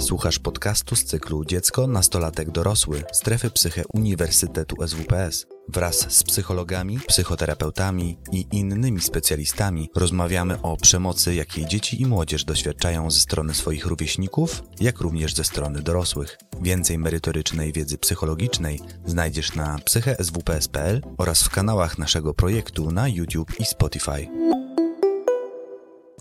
Słuchasz podcastu z cyklu Dziecko, Nastolatek, Dorosły Strefy Psyche Uniwersytetu SWPS. Wraz z psychologami, psychoterapeutami i innymi specjalistami rozmawiamy o przemocy, jakiej dzieci i młodzież doświadczają ze strony swoich rówieśników, jak również ze strony dorosłych. Więcej merytorycznej wiedzy psychologicznej znajdziesz na psycheswps.pl oraz w kanałach naszego projektu na YouTube i Spotify.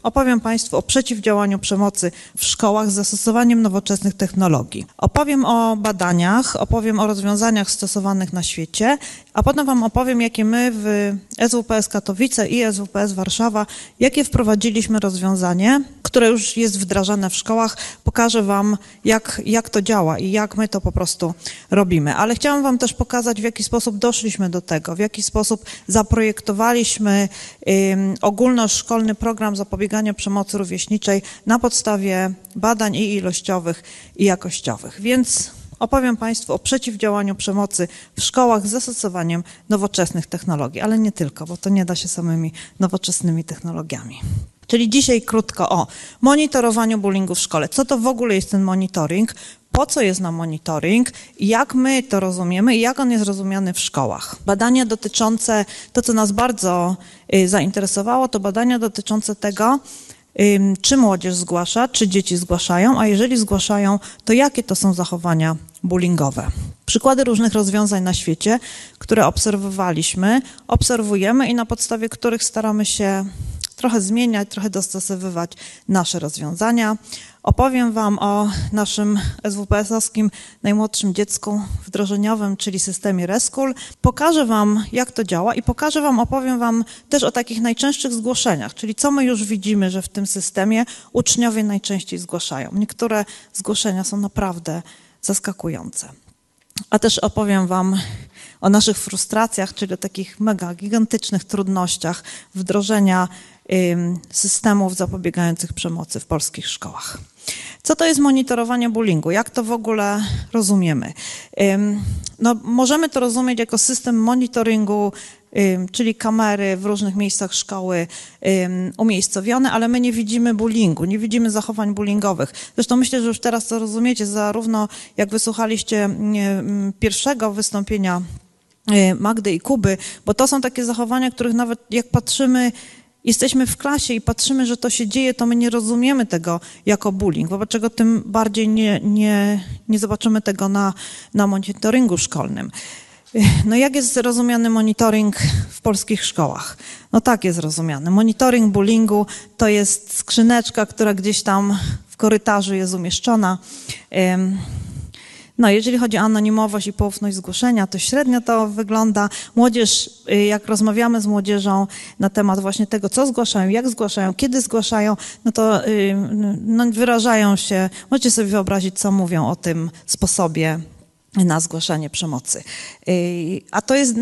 Opowiem Państwu o przeciwdziałaniu przemocy w szkołach z zastosowaniem nowoczesnych technologii. Opowiem o badaniach, opowiem o rozwiązaniach stosowanych na świecie, a potem Wam opowiem, jakie my w SWPS Katowice i SWPS Warszawa, jakie wprowadziliśmy rozwiązanie, które już jest wdrażane w szkołach. Pokażę Wam, jak, jak to działa i jak my to po prostu robimy. Ale chciałam Wam też pokazać, w jaki sposób doszliśmy do tego, w jaki sposób zaprojektowaliśmy um, ogólnoszkolny program zapobiegania przemocy rówieśniczej na podstawie badań i ilościowych, i jakościowych. Więc opowiem Państwu o przeciwdziałaniu przemocy w szkołach z zastosowaniem nowoczesnych technologii, ale nie tylko, bo to nie da się samymi nowoczesnymi technologiami. Czyli dzisiaj krótko o monitorowaniu bullyingu w szkole. Co to w ogóle jest ten monitoring? Po co jest nam monitoring? Jak my to rozumiemy i jak on jest rozumiany w szkołach? Badania dotyczące, to co nas bardzo y, zainteresowało, to badania dotyczące tego, czy młodzież zgłasza, czy dzieci zgłaszają, a jeżeli zgłaszają, to jakie to są zachowania bullyingowe. Przykłady różnych rozwiązań na świecie, które obserwowaliśmy, obserwujemy i na podstawie których staramy się trochę zmieniać, trochę dostosowywać nasze rozwiązania. Opowiem Wam o naszym SWPS-owskim najmłodszym dziecku wdrożeniowym, czyli systemie Reschool. Pokażę Wam, jak to działa i pokażę Wam, opowiem Wam też o takich najczęstszych zgłoszeniach, czyli co my już widzimy, że w tym systemie uczniowie najczęściej zgłaszają. Niektóre zgłoszenia są naprawdę zaskakujące. A też opowiem Wam o naszych frustracjach, czyli o takich mega gigantycznych trudnościach wdrożenia systemów zapobiegających przemocy w polskich szkołach. Co to jest monitorowanie bullyingu? Jak to w ogóle rozumiemy? No, możemy to rozumieć jako system monitoringu, czyli kamery w różnych miejscach szkoły umiejscowione, ale my nie widzimy bullyingu, nie widzimy zachowań bullyingowych. Zresztą myślę, że już teraz to rozumiecie, zarówno jak wysłuchaliście pierwszego wystąpienia y, Magdy i Kuby, bo to są takie zachowania, których nawet jak patrzymy jesteśmy w klasie i patrzymy, że to się dzieje, to my nie rozumiemy tego jako bullying, wobec czego tym bardziej nie, nie, nie zobaczymy tego na, na monitoringu szkolnym. No jak jest rozumiany monitoring w polskich szkołach? No tak jest rozumiany. Monitoring bullyingu to jest skrzyneczka, która gdzieś tam w korytarzu jest umieszczona. No, jeżeli chodzi o anonimowość i poufność zgłoszenia, to średnio to wygląda. Młodzież, y, jak rozmawiamy z młodzieżą na temat właśnie tego, co zgłaszają, jak zgłaszają, kiedy zgłaszają, no to y, no, wyrażają się, możecie sobie wyobrazić, co mówią o tym sposobie na zgłaszanie przemocy. Y, a to jest,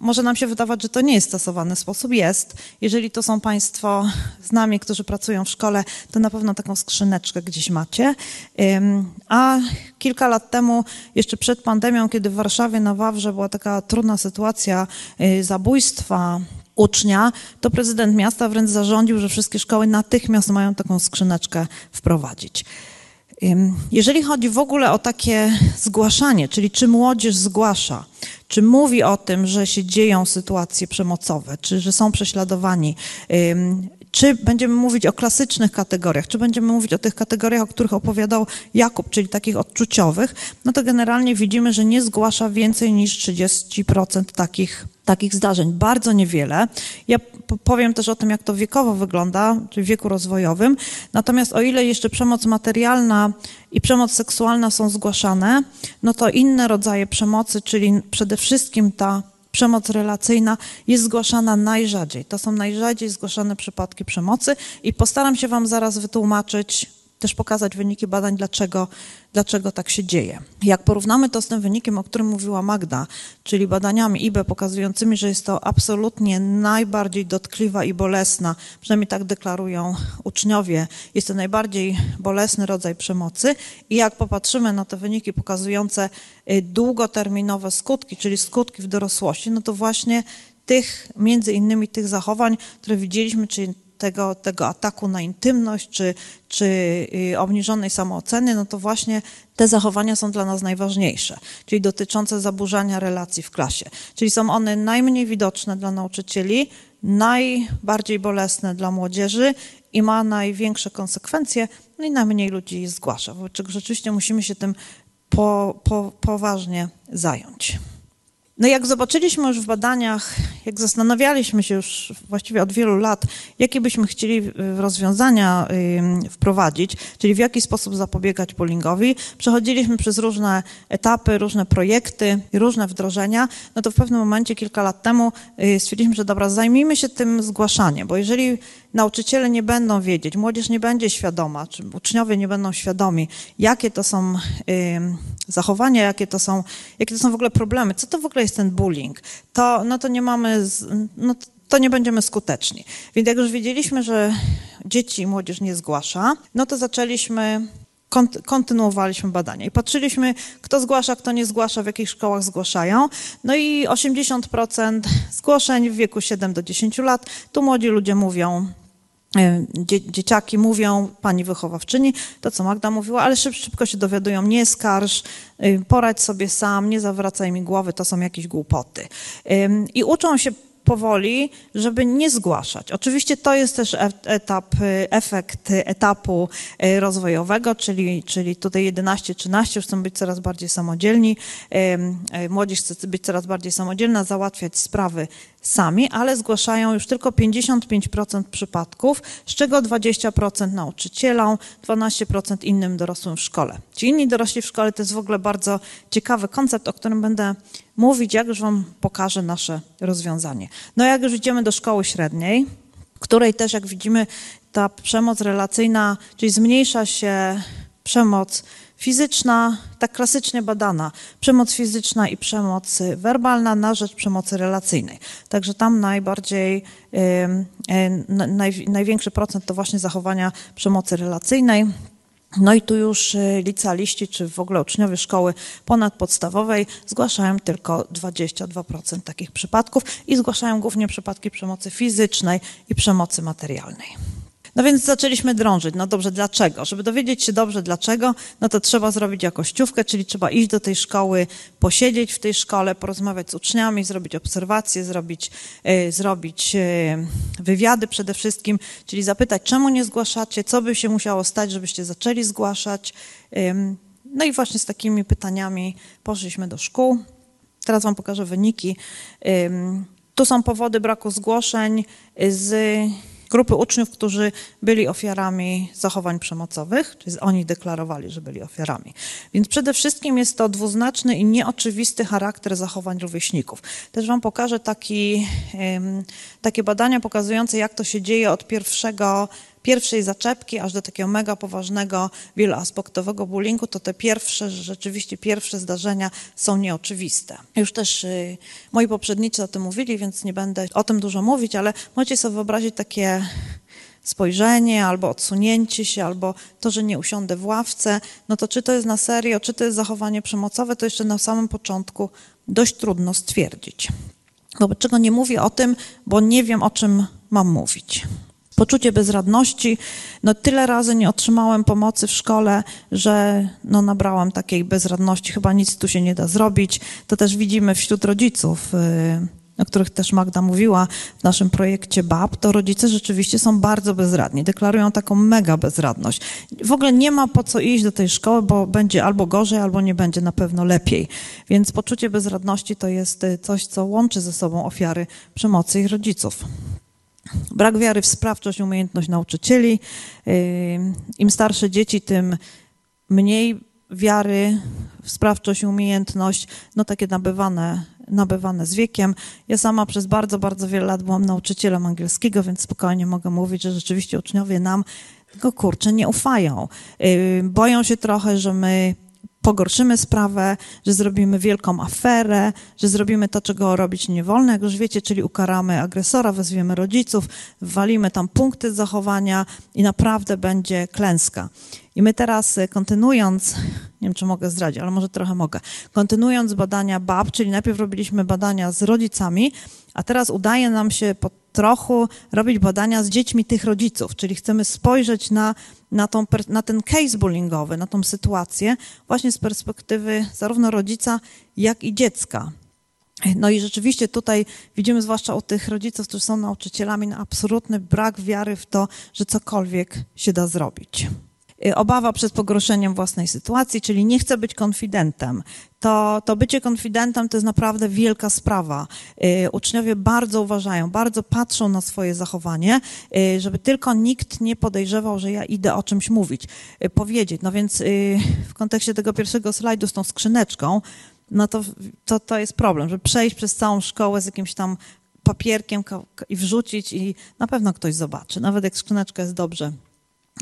może nam się wydawać, że to nie jest stosowany sposób. Jest. Jeżeli to są Państwo z nami, którzy pracują w szkole, to na pewno taką skrzyneczkę gdzieś macie. A kilka lat temu, jeszcze przed pandemią, kiedy w Warszawie na Wawrze była taka trudna sytuacja y, zabójstwa ucznia, to prezydent miasta wręcz zarządził, że wszystkie szkoły natychmiast mają taką skrzyneczkę wprowadzić. Jeżeli chodzi w ogóle o takie zgłaszanie, czyli czy młodzież zgłasza, czy mówi o tym, że się dzieją sytuacje przemocowe, czy że są prześladowani, czy będziemy mówić o klasycznych kategoriach, czy będziemy mówić o tych kategoriach, o których opowiadał Jakub, czyli takich odczuciowych, no to generalnie widzimy, że nie zgłasza więcej niż 30% takich, takich zdarzeń. Bardzo niewiele. Ja powiem też o tym, jak to wiekowo wygląda, czyli w wieku rozwojowym. Natomiast o ile jeszcze przemoc materialna i przemoc seksualna są zgłaszane, no to inne rodzaje przemocy, czyli przede wszystkim ta przemoc relacyjna jest zgłaszana najrzadziej. To są najrzadziej zgłaszane przypadki przemocy i postaram się Wam zaraz wytłumaczyć, też pokazać wyniki badań, dlaczego, dlaczego tak się dzieje. Jak porównamy to z tym wynikiem, o którym mówiła Magda, czyli badaniami IBE pokazującymi, że jest to absolutnie najbardziej dotkliwa i bolesna, przynajmniej tak deklarują uczniowie, jest to najbardziej bolesny rodzaj przemocy i jak popatrzymy na te wyniki pokazujące y, długoterminowe skutki, czyli skutki w dorosłości, no to właśnie tych, między innymi tych zachowań, które widzieliśmy, czyli tego, tego ataku na intymność czy, czy y, obniżonej samooceny, no to właśnie te zachowania są dla nas najważniejsze, czyli dotyczące zaburzania relacji w klasie. Czyli są one najmniej widoczne dla nauczycieli, najbardziej bolesne dla młodzieży i ma największe konsekwencje, no i najmniej ludzi zgłasza. Wobec czego rzeczywiście musimy się tym po, po, poważnie zająć. No jak zobaczyliśmy już w badaniach, jak zastanawialiśmy się już właściwie od wielu lat, jakie byśmy chcieli rozwiązania wprowadzić, czyli w jaki sposób zapobiegać bullyingowi, przechodziliśmy przez różne etapy, różne projekty, różne wdrożenia, no to w pewnym momencie kilka lat temu y, stwierdziliśmy, że dobra, zajmijmy się tym zgłaszaniem, bo jeżeli nauczyciele nie będą wiedzieć, młodzież nie będzie świadoma, czy uczniowie nie będą świadomi, jakie to są zachowania, jakie to są, jakie to są w ogóle problemy, co to w ogóle jest ten bullying, to, no to nie mamy, no to nie będziemy skuteczni. Więc jak już wiedzieliśmy, że dzieci i młodzież nie zgłasza, no to zaczęliśmy kontynuowaliśmy badania i patrzyliśmy, kto zgłasza, kto nie zgłasza, w jakich szkołach zgłaszają. No i 80% zgłoszeń w wieku 7 do 10 lat, tu młodzi ludzie mówią, dzieciaki mówią, pani wychowawczyni, to co Magda mówiła, ale szyb, szybko się dowiadują, nie skarż, e, poradź sobie sam, nie zawracaj mi głowy, to są jakieś głupoty. I uczą się powoli, żeby nie zgłaszać. Oczywiście to jest też e, etap, efekt etapu rozwojowego, czyli, czyli tutaj 11-13 chcą być coraz bardziej samodzielni, młodzież chce być coraz bardziej samodzielna, załatwiać sprawy sami, ale zgłaszają już tylko 55% przypadków, z czego 20% nauczycielom, 12% innym dorosłym w szkole. Ci inni dorośli w szkole to jest w ogóle bardzo ciekawy koncept, o którym będę mówić, jak już Wam pokażę nasze rozwiązanie. No jak już idziemy do szkoły średniej, której też, jak widzimy, ta przemoc relacyjna, czyli zmniejsza się przemoc fizyczna, tak klasycznie badana, przemoc fizyczna i przemoc werbalna na rzecz przemocy relacyjnej. Także tam najbardziej, naj, największy procent to właśnie zachowania przemocy relacyjnej. No i tu już y, licealiści, czy w ogóle uczniowie szkoły ponadpodstawowej zgłaszają tylko 22% takich przypadków i zgłaszają głównie przypadki przemocy fizycznej i przemocy materialnej. No więc zaczęliśmy drążyć. No dobrze, dlaczego? Żeby dowiedzieć się dobrze dlaczego, no to trzeba zrobić jakościówkę, czyli trzeba iść do tej szkoły, posiedzieć w tej szkole, porozmawiać z uczniami, zrobić obserwacje, zrobić, yy, zrobić yy, wywiady przede wszystkim, czyli zapytać, czemu nie zgłaszacie, co by się musiało stać, żebyście zaczęli zgłaszać. Yy, no i właśnie z takimi pytaniami poszliśmy do szkół. Teraz Wam pokażę wyniki. Tu są powody braku zgłoszeń z grupy uczniów, którzy byli ofiarami zachowań przemocowych, czyli oni deklarowali, że byli ofiarami. Więc przede wszystkim jest to dwuznaczny i nieoczywisty charakter zachowań rówieśników. Też Wam pokażę taki, takie badania pokazujące, jak to się dzieje od pierwszego pierwszej zaczepki aż do takiego mega poważnego, wieloaspektowego bullyingu, to te pierwsze, rzeczywiście pierwsze zdarzenia są nieoczywiste. Już też y, moi poprzednicy o tym mówili, więc nie będę o tym dużo mówić, ale możecie sobie wyobrazić takie spojrzenie, albo odsunięcie się, albo to, że nie usiądę w ławce, no to czy to jest na serio, czy to jest zachowanie przemocowe, to jeszcze na samym początku dość trudno stwierdzić. Wobec czego nie mówię o tym, bo nie wiem, o czym mam mówić. Poczucie bezradności. No tyle razy nie otrzymałem pomocy w szkole, że no nabrałam takiej bezradności. Chyba nic tu się nie da zrobić. To też widzimy wśród rodziców, y, o których też Magda mówiła w naszym projekcie BAB, to rodzice rzeczywiście są bardzo bezradni. Deklarują taką mega bezradność. W ogóle nie ma po co iść do tej szkoły, bo będzie albo gorzej, albo nie będzie na pewno lepiej. Więc poczucie bezradności to jest y, coś, co łączy ze sobą ofiary przemocy ich rodziców. Brak wiary w sprawczość, umiejętność nauczycieli. Im starsze dzieci, tym mniej wiary w sprawczość umiejętność, no takie nabywane, nabywane z wiekiem. Ja sama przez bardzo, bardzo wiele lat byłam nauczycielem angielskiego, więc spokojnie mogę mówić, że rzeczywiście uczniowie nam tylko kurczę nie ufają. Boją się trochę, że my pogorszymy sprawę, że zrobimy wielką aferę, że zrobimy to, czego robić nie wolno, jak już wiecie, czyli ukaramy agresora, wezwiemy rodziców, walimy tam punkty zachowania i naprawdę będzie klęska. I my teraz y, kontynuując, nie wiem czy mogę zdradzić, ale może trochę mogę, kontynuując badania BAB, czyli najpierw robiliśmy badania z rodzicami, a teraz udaje nam się po trochu robić badania z dziećmi tych rodziców, czyli chcemy spojrzeć na, na, tą, na ten case bullyingowy, na tą sytuację właśnie z perspektywy zarówno rodzica, jak i dziecka. No i rzeczywiście tutaj widzimy, zwłaszcza u tych rodziców, którzy są nauczycielami, na absolutny brak wiary w to, że cokolwiek się da zrobić. Y, obawa przed pogorszeniem własnej sytuacji, czyli nie chcę być konfidentem. To, to bycie konfidentem to jest naprawdę wielka sprawa. Y, uczniowie bardzo uważają, bardzo patrzą na swoje zachowanie, y, żeby tylko nikt nie podejrzewał, że ja idę o czymś mówić, powiedzieć. No więc w kontekście tego pierwszego slajdu z tą skrzyneczką, no to, to, to jest problem, żeby przejść przez całą szkołę z jakimś tam papierkiem i wrzucić i na pewno ktoś zobaczy, nawet jak skrzyneczka jest dobrze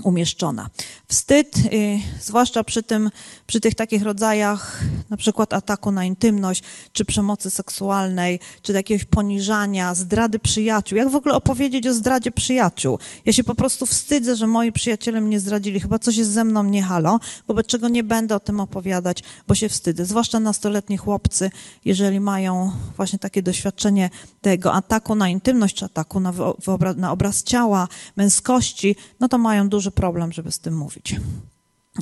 umieszczona. Wstyd, y, zwłaszcza przy, tym, przy tych takich rodzajach, na przykład ataku na intymność, czy przemocy seksualnej, czy jakiegoś poniżania, zdrady przyjaciół. Jak w ogóle opowiedzieć o zdradzie przyjaciół? Ja się po prostu wstydzę, że moi przyjaciele mnie zdradzili. Chyba coś jest ze mną nie halo, wobec czego nie będę o tym opowiadać, bo się wstydzę. Zwłaszcza nastoletni chłopcy, jeżeli mają właśnie takie doświadczenie tego ataku na intymność, czy ataku na, na obraz ciała, męskości, no to mają dużo duży problem, żeby z tym mówić.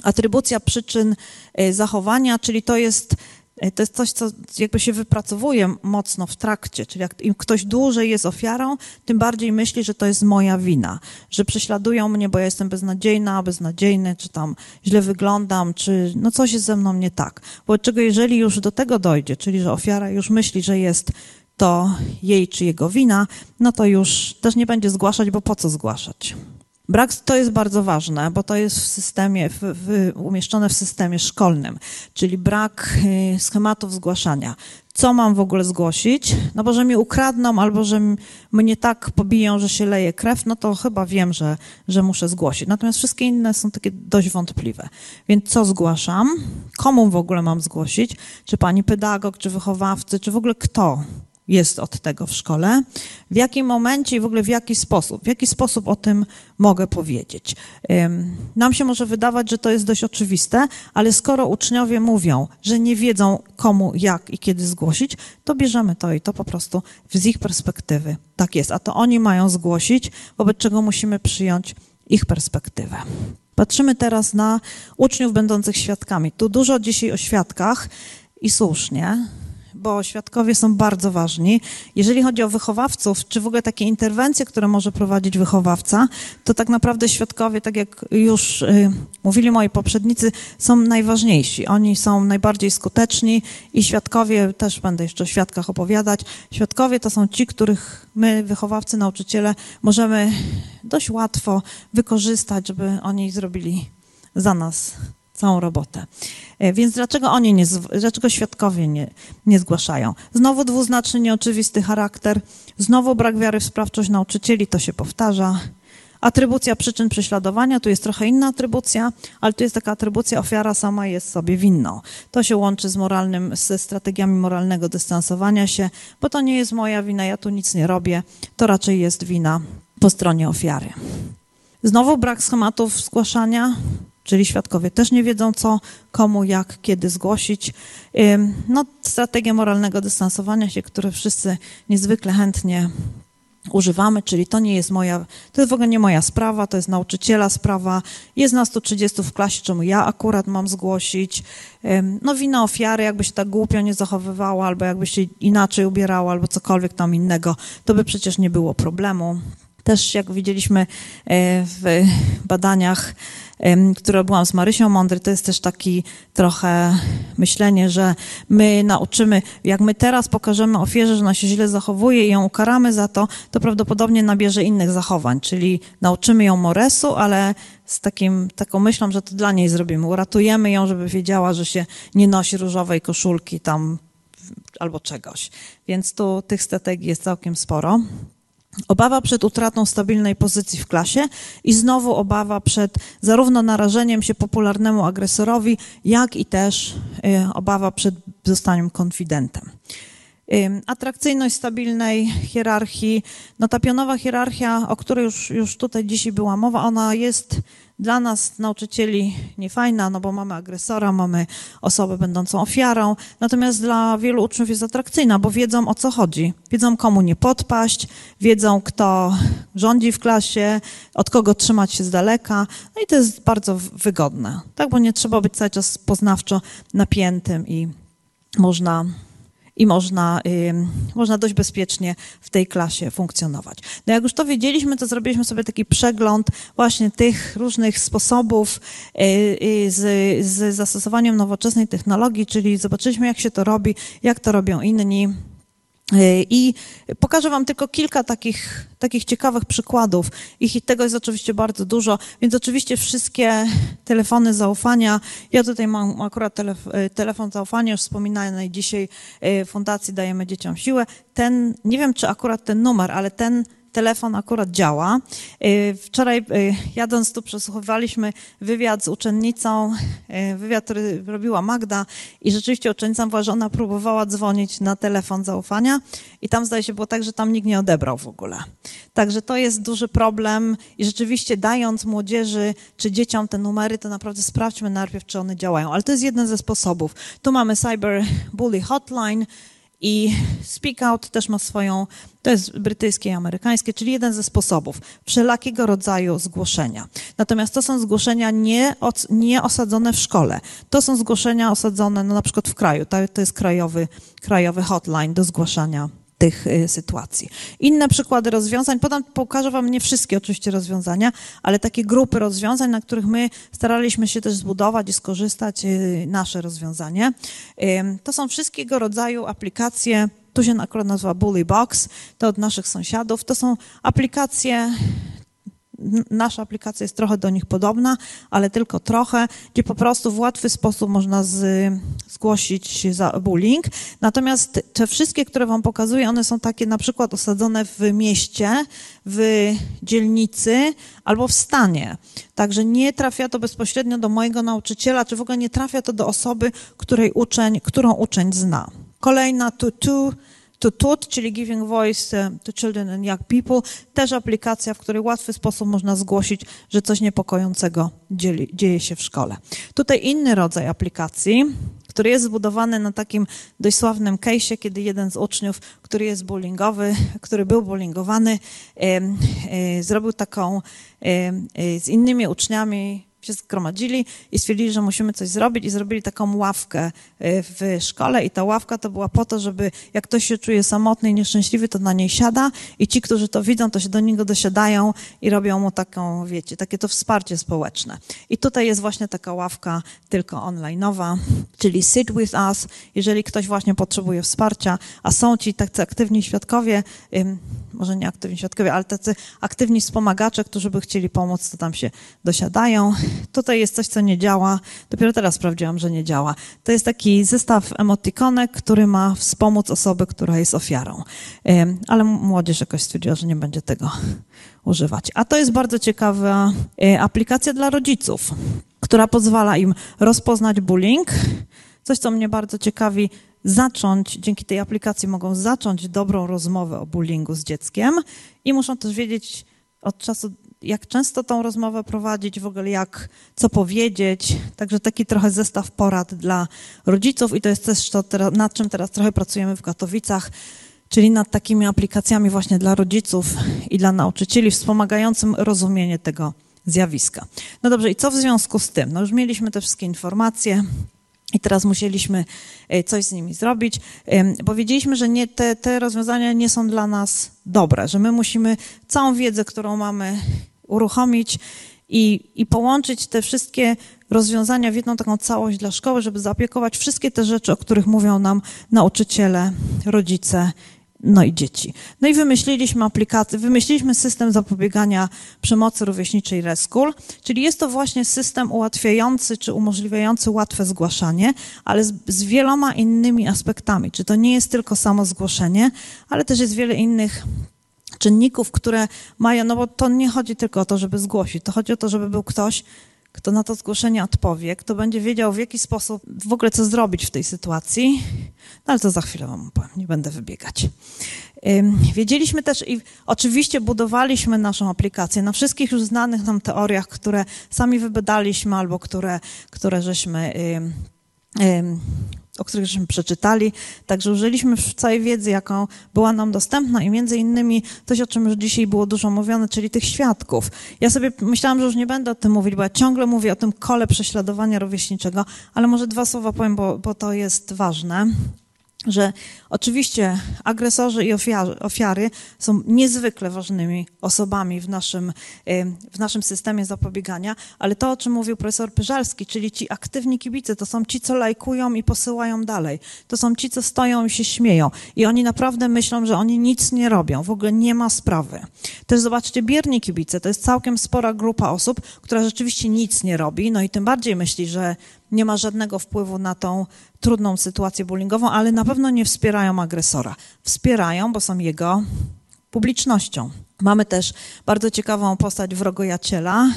Atrybucja przyczyn e, zachowania, czyli to jest, e, to jest coś, co jakby się wypracowuje mocno w trakcie, czyli jak im ktoś dłużej jest ofiarą, tym bardziej myśli, że to jest moja wina, że prześladują mnie, bo ja jestem beznadziejna, beznadziejny, czy tam źle wyglądam, czy no coś jest ze mną nie tak. Bo czego jeżeli już do tego dojdzie, czyli że ofiara już myśli, że jest to jej czy jego wina, no to już też nie będzie zgłaszać, bo po co zgłaszać? Brak to jest bardzo ważne, bo to jest w systemie, w, w, umieszczone w systemie szkolnym, czyli brak y, schematów zgłaszania. Co mam w ogóle zgłosić? No bo że mi ukradną albo że mnie tak pobiją, że się leje krew, no to chyba wiem, że, że muszę zgłosić. Natomiast wszystkie inne są takie dość wątpliwe. Więc co zgłaszam? Komu w ogóle mam zgłosić? Czy pani pedagog, czy wychowawcy, czy w ogóle kto? Jest od tego w szkole, w jakim momencie i w ogóle w jaki sposób, w jaki sposób o tym mogę powiedzieć. Nam się może wydawać, że to jest dość oczywiste, ale skoro uczniowie mówią, że nie wiedzą komu, jak i kiedy zgłosić, to bierzemy to i to po prostu z ich perspektywy tak jest. A to oni mają zgłosić, wobec czego musimy przyjąć ich perspektywę. Patrzymy teraz na uczniów będących świadkami. Tu dużo dzisiaj o świadkach i słusznie, bo świadkowie są bardzo ważni. Jeżeli chodzi o wychowawców, czy w ogóle takie interwencje, które może prowadzić wychowawca, to tak naprawdę świadkowie, tak jak już y, mówili moi poprzednicy, są najważniejsi. Oni są najbardziej skuteczni i świadkowie, też będę jeszcze o świadkach opowiadać, świadkowie to są ci, których my, wychowawcy, nauczyciele, możemy dość łatwo wykorzystać, żeby oni zrobili za nas całą robotę. E, więc dlaczego oni nie, dlaczego świadkowie nie, nie zgłaszają? Znowu dwuznaczny, nieoczywisty charakter, znowu brak wiary w sprawczość nauczycieli, to się powtarza. Atrybucja przyczyn prześladowania, tu jest trochę inna atrybucja, ale tu jest taka atrybucja, ofiara sama jest sobie winną. To się łączy z moralnym, ze strategiami moralnego dystansowania się, bo to nie jest moja wina, ja tu nic nie robię, to raczej jest wina po stronie ofiary. Znowu brak schematów zgłaszania, czyli świadkowie też nie wiedzą, co, komu, jak, kiedy zgłosić. No, strategia moralnego dystansowania się, które wszyscy niezwykle chętnie używamy, czyli to nie jest moja, to jest w ogóle nie moja sprawa, to jest nauczyciela sprawa, jest nas tu 30 w klasie, czemu ja akurat mam zgłosić. No wina ofiary, jakby się tak głupio nie zachowywała, albo jakby się inaczej ubierała, albo cokolwiek tam innego, to by przecież nie było problemu. Też jak widzieliśmy e, w badaniach, które byłam z Marysią Mądry, to jest też taki trochę myślenie, że my nauczymy, jak my teraz pokażemy ofierze, że ona się źle zachowuje i ją ukaramy za to, to prawdopodobnie nabierze innych zachowań, czyli nauczymy ją moresu, ale z takim, taką myślą, że to dla niej zrobimy. Uratujemy ją, żeby wiedziała, że się nie nosi różowej koszulki tam albo czegoś. Więc tu tych strategii jest całkiem sporo. Obawa przed utratą stabilnej pozycji w klasie i znowu obawa przed zarówno narażeniem się popularnemu agresorowi, jak i też y, obawa przed zostaniem konfidentem. Y, atrakcyjność stabilnej hierarchii, no ta pionowa hierarchia, o której już, już tutaj dzisiaj była mowa, ona jest dla nas, nauczycieli, niefajna, no bo mamy agresora, mamy osobę będącą ofiarą, natomiast dla wielu uczniów jest atrakcyjna, bo wiedzą o co chodzi. Wiedzą, komu nie podpaść, wiedzą, kto rządzi w klasie, od kogo trzymać się z daleka, no i to jest bardzo wygodne, tak, bo nie trzeba być cały czas poznawczo napiętym i można i można, y, można dość bezpiecznie w tej klasie funkcjonować. No jak już to wiedzieliśmy, to zrobiliśmy sobie taki przegląd właśnie tych różnych sposobów y, y, z, z zastosowaniem nowoczesnej technologii, czyli zobaczyliśmy, jak się to robi, jak to robią inni. I pokażę Wam tylko kilka takich, takich ciekawych przykładów. Ich tego jest oczywiście bardzo dużo, więc oczywiście wszystkie telefony zaufania. Ja tutaj mam akurat telef telefon zaufania, już wspominanej dzisiaj Fundacji Dajemy Dzieciom Siłę. Ten, nie wiem czy akurat ten numer, ale ten telefon akurat działa. Y, wczoraj y, jadąc tu przesłuchywaliśmy wywiad z uczennicą, y, wywiad, który robiła Magda i rzeczywiście uczennica była, że ona próbowała dzwonić na telefon zaufania i tam zdaje się było tak, że tam nikt nie odebrał w ogóle. Także to jest duży problem i rzeczywiście dając młodzieży czy dzieciom te numery, to naprawdę sprawdźmy najpierw, czy one działają. Ale to jest jeden ze sposobów. Tu mamy Cyber Bully Hotline, i Speak Out też ma swoją, to jest brytyjskie i amerykańskie, czyli jeden ze sposobów wszelakiego rodzaju zgłoszenia. Natomiast to są zgłoszenia nie, nie osadzone w szkole. To są zgłoszenia osadzone no, na przykład w kraju. To, to jest krajowy, krajowy hotline do zgłaszania tych y, sytuacji. Inne przykłady rozwiązań, podam, pokażę Wam nie wszystkie oczywiście rozwiązania, ale takie grupy rozwiązań, na których my staraliśmy się też zbudować i skorzystać y, nasze rozwiązanie. To są wszystkiego rodzaju aplikacje, tu się akurat nazywa Bully Box, to od naszych sąsiadów. To są aplikacje nasza aplikacja jest trochę do nich podobna, ale tylko trochę, gdzie po prostu w łatwy sposób można z, zgłosić za bullying. Natomiast te wszystkie, które Wam pokazuję, one są takie na przykład osadzone w mieście, w dzielnicy albo w stanie. Także nie trafia to bezpośrednio do mojego nauczyciela, czy w ogóle nie trafia to do osoby, której uczeń, którą uczeń zna. Kolejna tutu to TUT, czyli Giving Voice e, to Children and Young People, też aplikacja, w której łatwy sposób można zgłosić, że coś niepokojącego dzieje się w szkole. Tutaj inny rodzaj aplikacji, który jest zbudowany na takim dość sławnym case'ie, kiedy jeden z uczniów, który jest bullyingowy, który był bullyingowany, e, e, zrobił taką z innymi uczniami się zgromadzili i stwierdzili, że musimy coś zrobić i zrobili taką ławkę y, w szkole. I ta ławka to była po to, żeby jak ktoś się czuje samotny i nieszczęśliwy, to na niej siada i ci, którzy to widzą, to się do niego dosiadają i robią mu taką, wiecie, takie to wsparcie społeczne. I tutaj jest właśnie taka ławka tylko online'owa, czyli sit with us, jeżeli ktoś właśnie potrzebuje wsparcia, a są ci tacy aktywni świadkowie, może nie aktywni świadkowie, ale tacy aktywni wspomagacze, którzy by chcieli pomóc, to tam się dosiadają tutaj jest coś, co nie działa. Dopiero teraz sprawdziłam, że nie działa. To jest taki zestaw emotikonek, który ma wspomóc osobę, która jest ofiarą. Ale młodzież jakoś stwierdziła, że nie będzie tego używać. A to jest bardzo ciekawa e, aplikacja dla rodziców, która pozwala im rozpoznać bullying. Coś, co mnie bardzo ciekawi, zacząć, dzięki tej aplikacji mogą zacząć dobrą rozmowę o bullyingu z dzieckiem i muszą też wiedzieć od czasu jak często tą rozmowę prowadzić, w ogóle jak, co powiedzieć. Także taki trochę zestaw porad dla rodziców i to jest też to, nad czym teraz trochę pracujemy w Katowicach, czyli nad takimi aplikacjami właśnie dla rodziców i dla nauczycieli, wspomagającym rozumienie tego zjawiska. No dobrze, i co w związku z tym? No już mieliśmy te wszystkie informacje. I teraz musieliśmy e, coś z nimi zrobić. Powiedzieliśmy, że nie, te, te rozwiązania nie są dla nas dobre, że my musimy całą wiedzę, którą mamy, uruchomić i, i połączyć te wszystkie rozwiązania w jedną taką całość dla szkoły, żeby zaopiekować wszystkie te rzeczy, o których mówią nam nauczyciele, rodzice no i dzieci. No i wymyśliliśmy aplikację, wymyśliliśmy system zapobiegania przemocy rówieśniczej Reschool, czyli jest to właśnie system ułatwiający czy umożliwiający łatwe zgłaszanie, ale z, z, wieloma innymi aspektami. Czy to nie jest tylko samo zgłoszenie, ale też jest wiele innych czynników, które mają, no bo to nie chodzi tylko o to, żeby zgłosić, to chodzi o to, żeby był ktoś, kto na to zgłoszenie odpowie, kto będzie wiedział w jaki sposób, w ogóle co zrobić w tej sytuacji, no ale to za chwilę wam powiem, nie będę wybiegać. Wiedzieliśmy też i oczywiście budowaliśmy naszą aplikację. Na wszystkich już znanych nam teoriach, które sami wybadaliśmy albo które, które żeśmy o których żeśmy przeczytali. Także użyliśmy całej wiedzy, jaką była nam dostępna i między innymi coś, o czym już dzisiaj było dużo mówione, czyli tych świadków. Ja sobie myślałam, że już nie będę o tym mówić, bo ja ciągle mówię o tym kole prześladowania rówieśniczego, ale może dwa słowa powiem, bo, bo to jest ważne że oczywiście agresorzy i ofiary, są niezwykle ważnymi osobami w naszym, w naszym systemie zapobiegania, ale to, o czym mówił profesor Pyżalski, czyli ci aktywni kibice, to są ci, co lajkują i posyłają dalej. To są ci, co stoją i się śmieją. I oni naprawdę myślą, że oni nic nie robią. W ogóle nie ma sprawy. Też zobaczcie, bierni kibice, to jest całkiem spora grupa osób, która rzeczywiście nic nie robi, no i tym bardziej myśli, że nie ma żadnego wpływu na tą trudną sytuację bullyingową, ale na pewno nie wspierają agresora. Wspierają, bo są jego publicznością. Mamy też bardzo ciekawą postać wrogojaciela,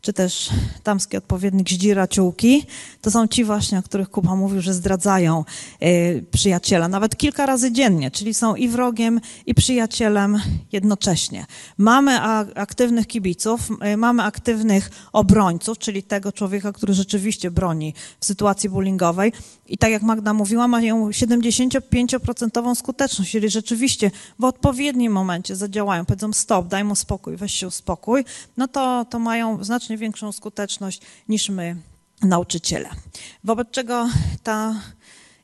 czy też tamski odpowiednik Zdziraciółki, to są ci właśnie, o których Kuba mówił, że zdradzają y, przyjaciela, nawet kilka razy dziennie, czyli są i wrogiem, i przyjacielem jednocześnie. Mamy aktywnych kibiców, y, mamy aktywnych obrońców, czyli tego człowieka, który rzeczywiście broni w sytuacji bullyingowej i tak jak Magda mówiła, mają 75% skuteczność, czyli rzeczywiście w odpowiednim momencie zadziałają, powiedzą stop, daj mu spokój, weź się uspokój, no to, to mają znacznie znacznie większą skuteczność niż my, nauczyciele. Wobec czego ta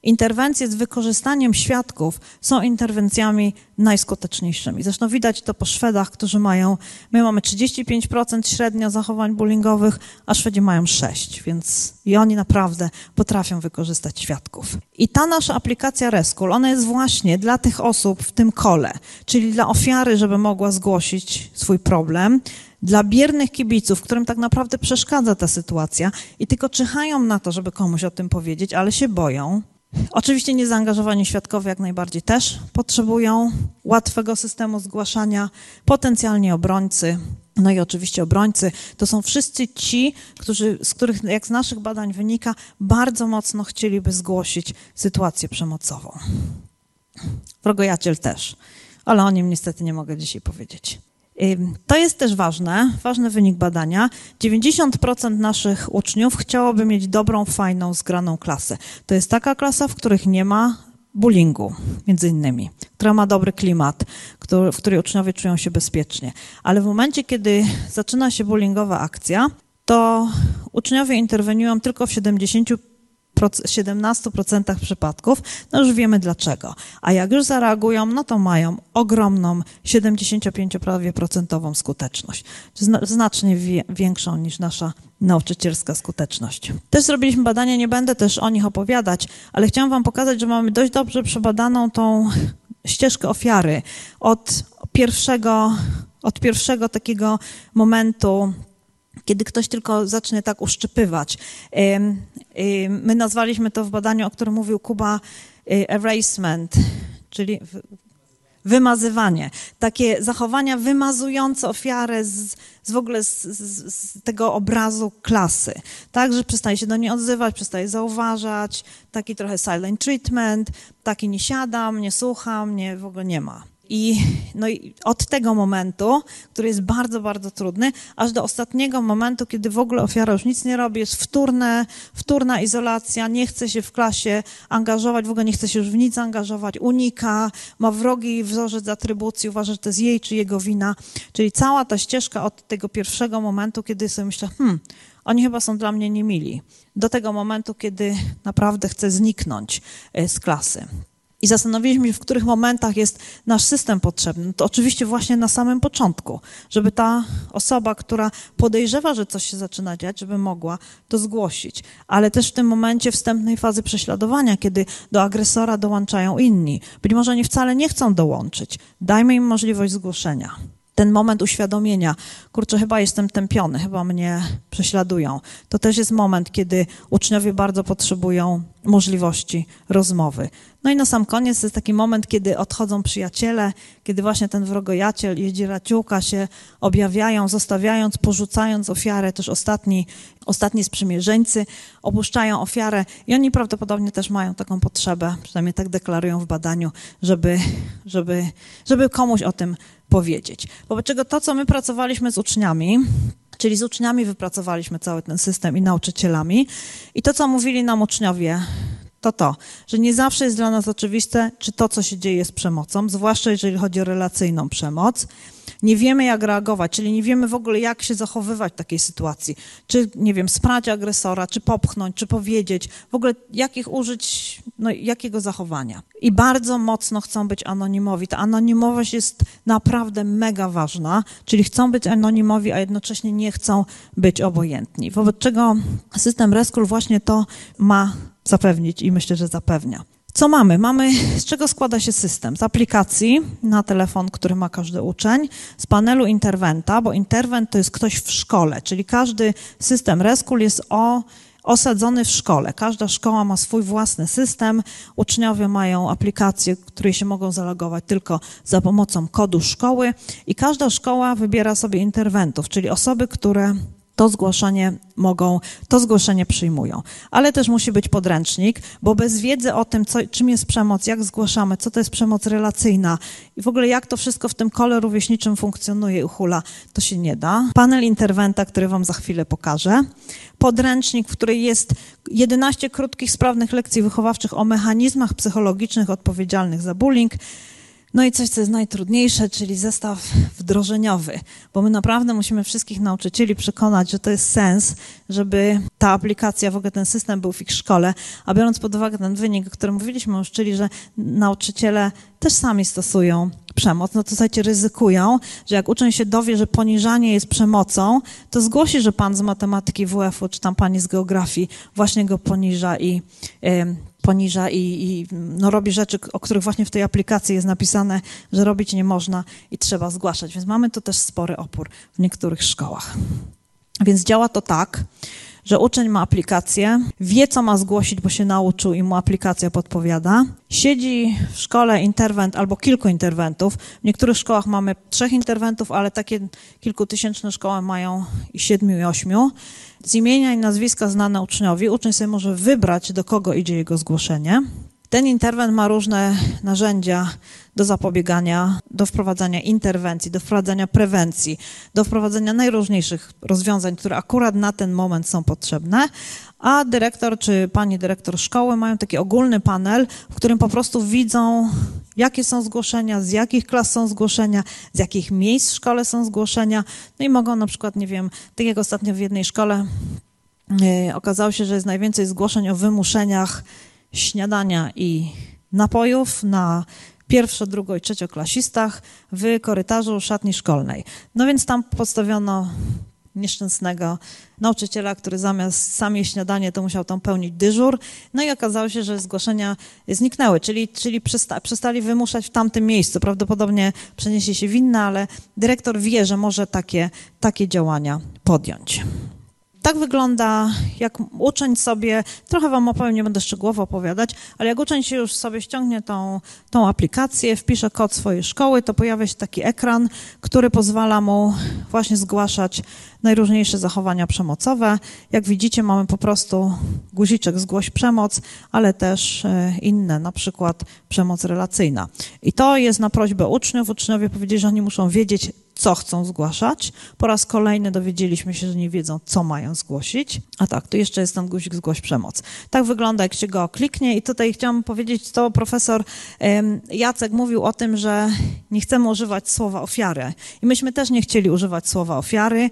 interwencje z wykorzystaniem świadków są interwencjami najskuteczniejszymi. Zresztą widać to po Szwedach, którzy mają, my mamy 35% średnio zachowań bullyingowych, a Szwedzi mają 6%, więc i oni naprawdę potrafią wykorzystać świadków. I ta nasza aplikacja Rescue, ona jest właśnie dla tych osób w tym kole, czyli dla ofiary, żeby mogła zgłosić swój problem, dla biernych kibiców, którym tak naprawdę przeszkadza ta sytuacja i tylko czyhają na to, żeby komuś o tym powiedzieć, ale się boją. Oczywiście niezaangażowani świadkowie jak najbardziej też potrzebują łatwego systemu zgłaszania, potencjalnie obrońcy. No i oczywiście obrońcy to są wszyscy ci, którzy, z których, jak z naszych badań wynika, bardzo mocno chcieliby zgłosić sytuację przemocową. Wrogojaciel też, ale o nim niestety nie mogę dzisiaj powiedzieć. To jest też ważne, ważny wynik badania. 90% naszych uczniów chciałoby mieć dobrą, fajną, zgraną klasę. To jest taka klasa, w których nie ma bullyingu, między innymi, która ma dobry klimat, w której uczniowie czują się bezpiecznie. Ale w momencie, kiedy zaczyna się bullyingowa akcja, to uczniowie interweniują tylko w 70 17% przypadków, no już wiemy dlaczego. A jak już zareagują, no to mają ogromną 75% skuteczność. Znacznie większą niż nasza nauczycielska skuteczność. Też zrobiliśmy badania, nie będę też o nich opowiadać, ale chciałam wam pokazać, że mamy dość dobrze przebadaną tą ścieżkę ofiary od pierwszego, od pierwszego takiego momentu kiedy ktoś tylko zacznie tak uszczypywać. My nazwaliśmy to w badaniu, o którym mówił Kuba, y, erasement, czyli wymazywanie. Takie zachowania wymazujące ofiarę z, z w ogóle z, z, z, tego obrazu klasy. Tak, że przestaje się do niej odzywać, przestaje zauważać, taki trochę silent treatment, taki nie siadam, nie słucham, nie, w ogóle nie ma. I, no i od tego momentu, który jest bardzo, bardzo trudny, aż do ostatniego momentu, kiedy w ogóle ofiara już nic nie robi, jest wtórne, wtórna izolacja, nie chce się w klasie angażować, w ogóle nie chce się już w nic angażować, unika, ma wrogi wzorzec atrybucji, uważa, że to jest jej czy jego wina. Czyli cała ta ścieżka od tego pierwszego momentu, kiedy sobie myślę, hmm, oni chyba są dla mnie niemili, do tego momentu, kiedy naprawdę chcę zniknąć e, z klasy i zastanowiliśmy się, w których momentach jest nasz system potrzebny. To oczywiście właśnie na samym początku, żeby ta osoba, która podejrzewa, że coś się zaczyna dziać, żeby mogła to zgłosić. Ale też w tym momencie wstępnej fazy prześladowania, kiedy do agresora dołączają inni. Być może oni wcale nie chcą dołączyć. Dajmy im możliwość zgłoszenia. ten moment uświadomienia, kurczę, chyba jestem tępiony, chyba mnie prześladują. To też jest moment, kiedy uczniowie bardzo potrzebują możliwości rozmowy. No i na sam koniec jest taki moment, kiedy odchodzą przyjaciele, kiedy właśnie ten wrogojaciel i raciółka się objawiają, zostawiając, porzucając ofiarę, też ostatni, ostatni sprzymierzeńcy opuszczają ofiarę i oni prawdopodobnie też mają taką potrzebę, przynajmniej tak deklarują w badaniu, żeby, żeby, żeby komuś o tym powiedzieć. Wobec czego to, co my pracowaliśmy z uczniami, Czyli z uczniami wypracowaliśmy cały ten system i nauczycielami. I to, co mówili nam uczniowie, to to, że nie zawsze jest dla nas oczywiste, czy to, co się dzieje, jest przemocą, zwłaszcza jeżeli chodzi o relacyjną przemoc nie wiemy, jak reagować, czyli nie wiemy w ogóle, jak się zachowywać w takiej sytuacji. Czy, nie wiem, sprać agresora, czy popchnąć, czy powiedzieć, w ogóle jakich użyć, no, jakiego zachowania. I bardzo mocno chcą być anonimowi. Ta anonimowość jest naprawdę mega ważna, czyli chcą być anonimowi, a jednocześnie nie chcą być obojętni. Wobec czego system Rescue właśnie to ma zapewnić i myślę, że zapewnia. Co mamy? Mamy, z czego składa się system? Z aplikacji na telefon, który ma każdy uczeń, z panelu interwenta, bo interwent to jest ktoś w szkole, czyli każdy system Rescue jest o, osadzony w szkole. Każda szkoła ma swój własny system. Uczniowie mają aplikacje, które się mogą zalogować tylko za pomocą kodu szkoły i każda szkoła wybiera sobie interwentów, czyli osoby, które to zgłoszenie mogą, to zgłoszenie przyjmują. Ale też musi być podręcznik, bo bez wiedzy o tym, co, czym jest przemoc, jak zgłaszamy, co to jest przemoc relacyjna i w ogóle jak to wszystko w tym kole rówieśniczym funkcjonuje i uchula, to się nie da. Panel interwenta, który wam za chwilę pokażę. Podręcznik, w którym jest 11 krótkich, sprawnych lekcji wychowawczych o mechanizmach psychologicznych odpowiedzialnych za bullying, no i coś, co jest najtrudniejsze, czyli zestaw wdrożeniowy, bo my naprawdę musimy wszystkich nauczycieli przekonać, że to jest sens, żeby ta aplikacja, w ogóle ten system był w ich szkole, a biorąc pod uwagę ten wynik, o którym mówiliśmy już, czyli że nauczyciele też sami stosują przemoc, no to słuchajcie, ryzykują, że jak uczeń się dowie, że poniżanie jest przemocą, to zgłosi, że pan z matematyki WF-u, czy tam pani z geografii właśnie go poniża i poniża i, i no, robi rzeczy, o których właśnie w tej aplikacji jest napisane, że robić nie można i trzeba zgłaszać. Więc mamy tu też spory opór w niektórych szkołach. Więc działa to tak, że uczeń ma aplikację, wie, co ma zgłosić, bo się nauczył i mu aplikacja podpowiada. Siedzi w szkole interwent albo kilku interwentów. W niektórych szkołach mamy trzech interwentów, ale takie kilkutysięczne szkoły mają i siedmiu i ośmiu z imienia i nazwiska znane uczniowi. Uczeń sobie może wybrać, do kogo idzie jego zgłoszenie. Ten interwent ma różne narzędzia do zapobiegania, do wprowadzania interwencji, do wprowadzania prewencji, do wprowadzenia najróżniejszych rozwiązań, które akurat na ten moment są potrzebne, a dyrektor czy pani dyrektor szkoły mają taki ogólny panel, w którym po prostu widzą, jakie są zgłoszenia, z jakich klas są zgłoszenia, z jakich miejsc w szkole są zgłoszenia, no i mogą na przykład, nie wiem, tak jak ostatnio w jednej szkole yy, okazało się, że jest najwięcej zgłoszeń o wymuszeniach śniadania i napojów na pierwszo, drugo i trzecioklasistach w korytarzu szatni szkolnej. No więc tam postawiono nieszczęsnego nauczyciela, który zamiast sam jeść śniadanie, to musiał tam pełnić dyżur. No i okazało się, że zgłoszenia zniknęły, czyli, czyli przysta, przestali wymuszać w tamtym miejscu. Prawdopodobnie przeniesie się winna, ale dyrektor wie, że może takie, takie działania podjąć tak wygląda, jak uczeń sobie, trochę wam opowiem, nie będę szczegółowo opowiadać, ale jak uczeń się już sobie ściągnie tą, tą aplikację, wpisze kod swojej szkoły, to pojawia się taki ekran, który pozwala mu właśnie zgłaszać najróżniejsze zachowania przemocowe. Jak widzicie, mamy po prostu guziczek zgłoś przemoc, ale też e, inne, na przykład przemoc relacyjna. I to jest na prośbę uczniów. Uczniowie powiedzieli, że oni muszą wiedzieć, co chcą zgłaszać. Po raz kolejny dowiedzieliśmy się, że nie wiedzą, co mają zgłosić. A tak, tu jeszcze jest ten guzik zgłoś przemoc. Tak wygląda, jak się go kliknie i tutaj chciałam powiedzieć, to profesor Jacek mówił o tym, że nie chcemy używać słowa ofiary. I myśmy też nie chcieli używać słowa ofiary,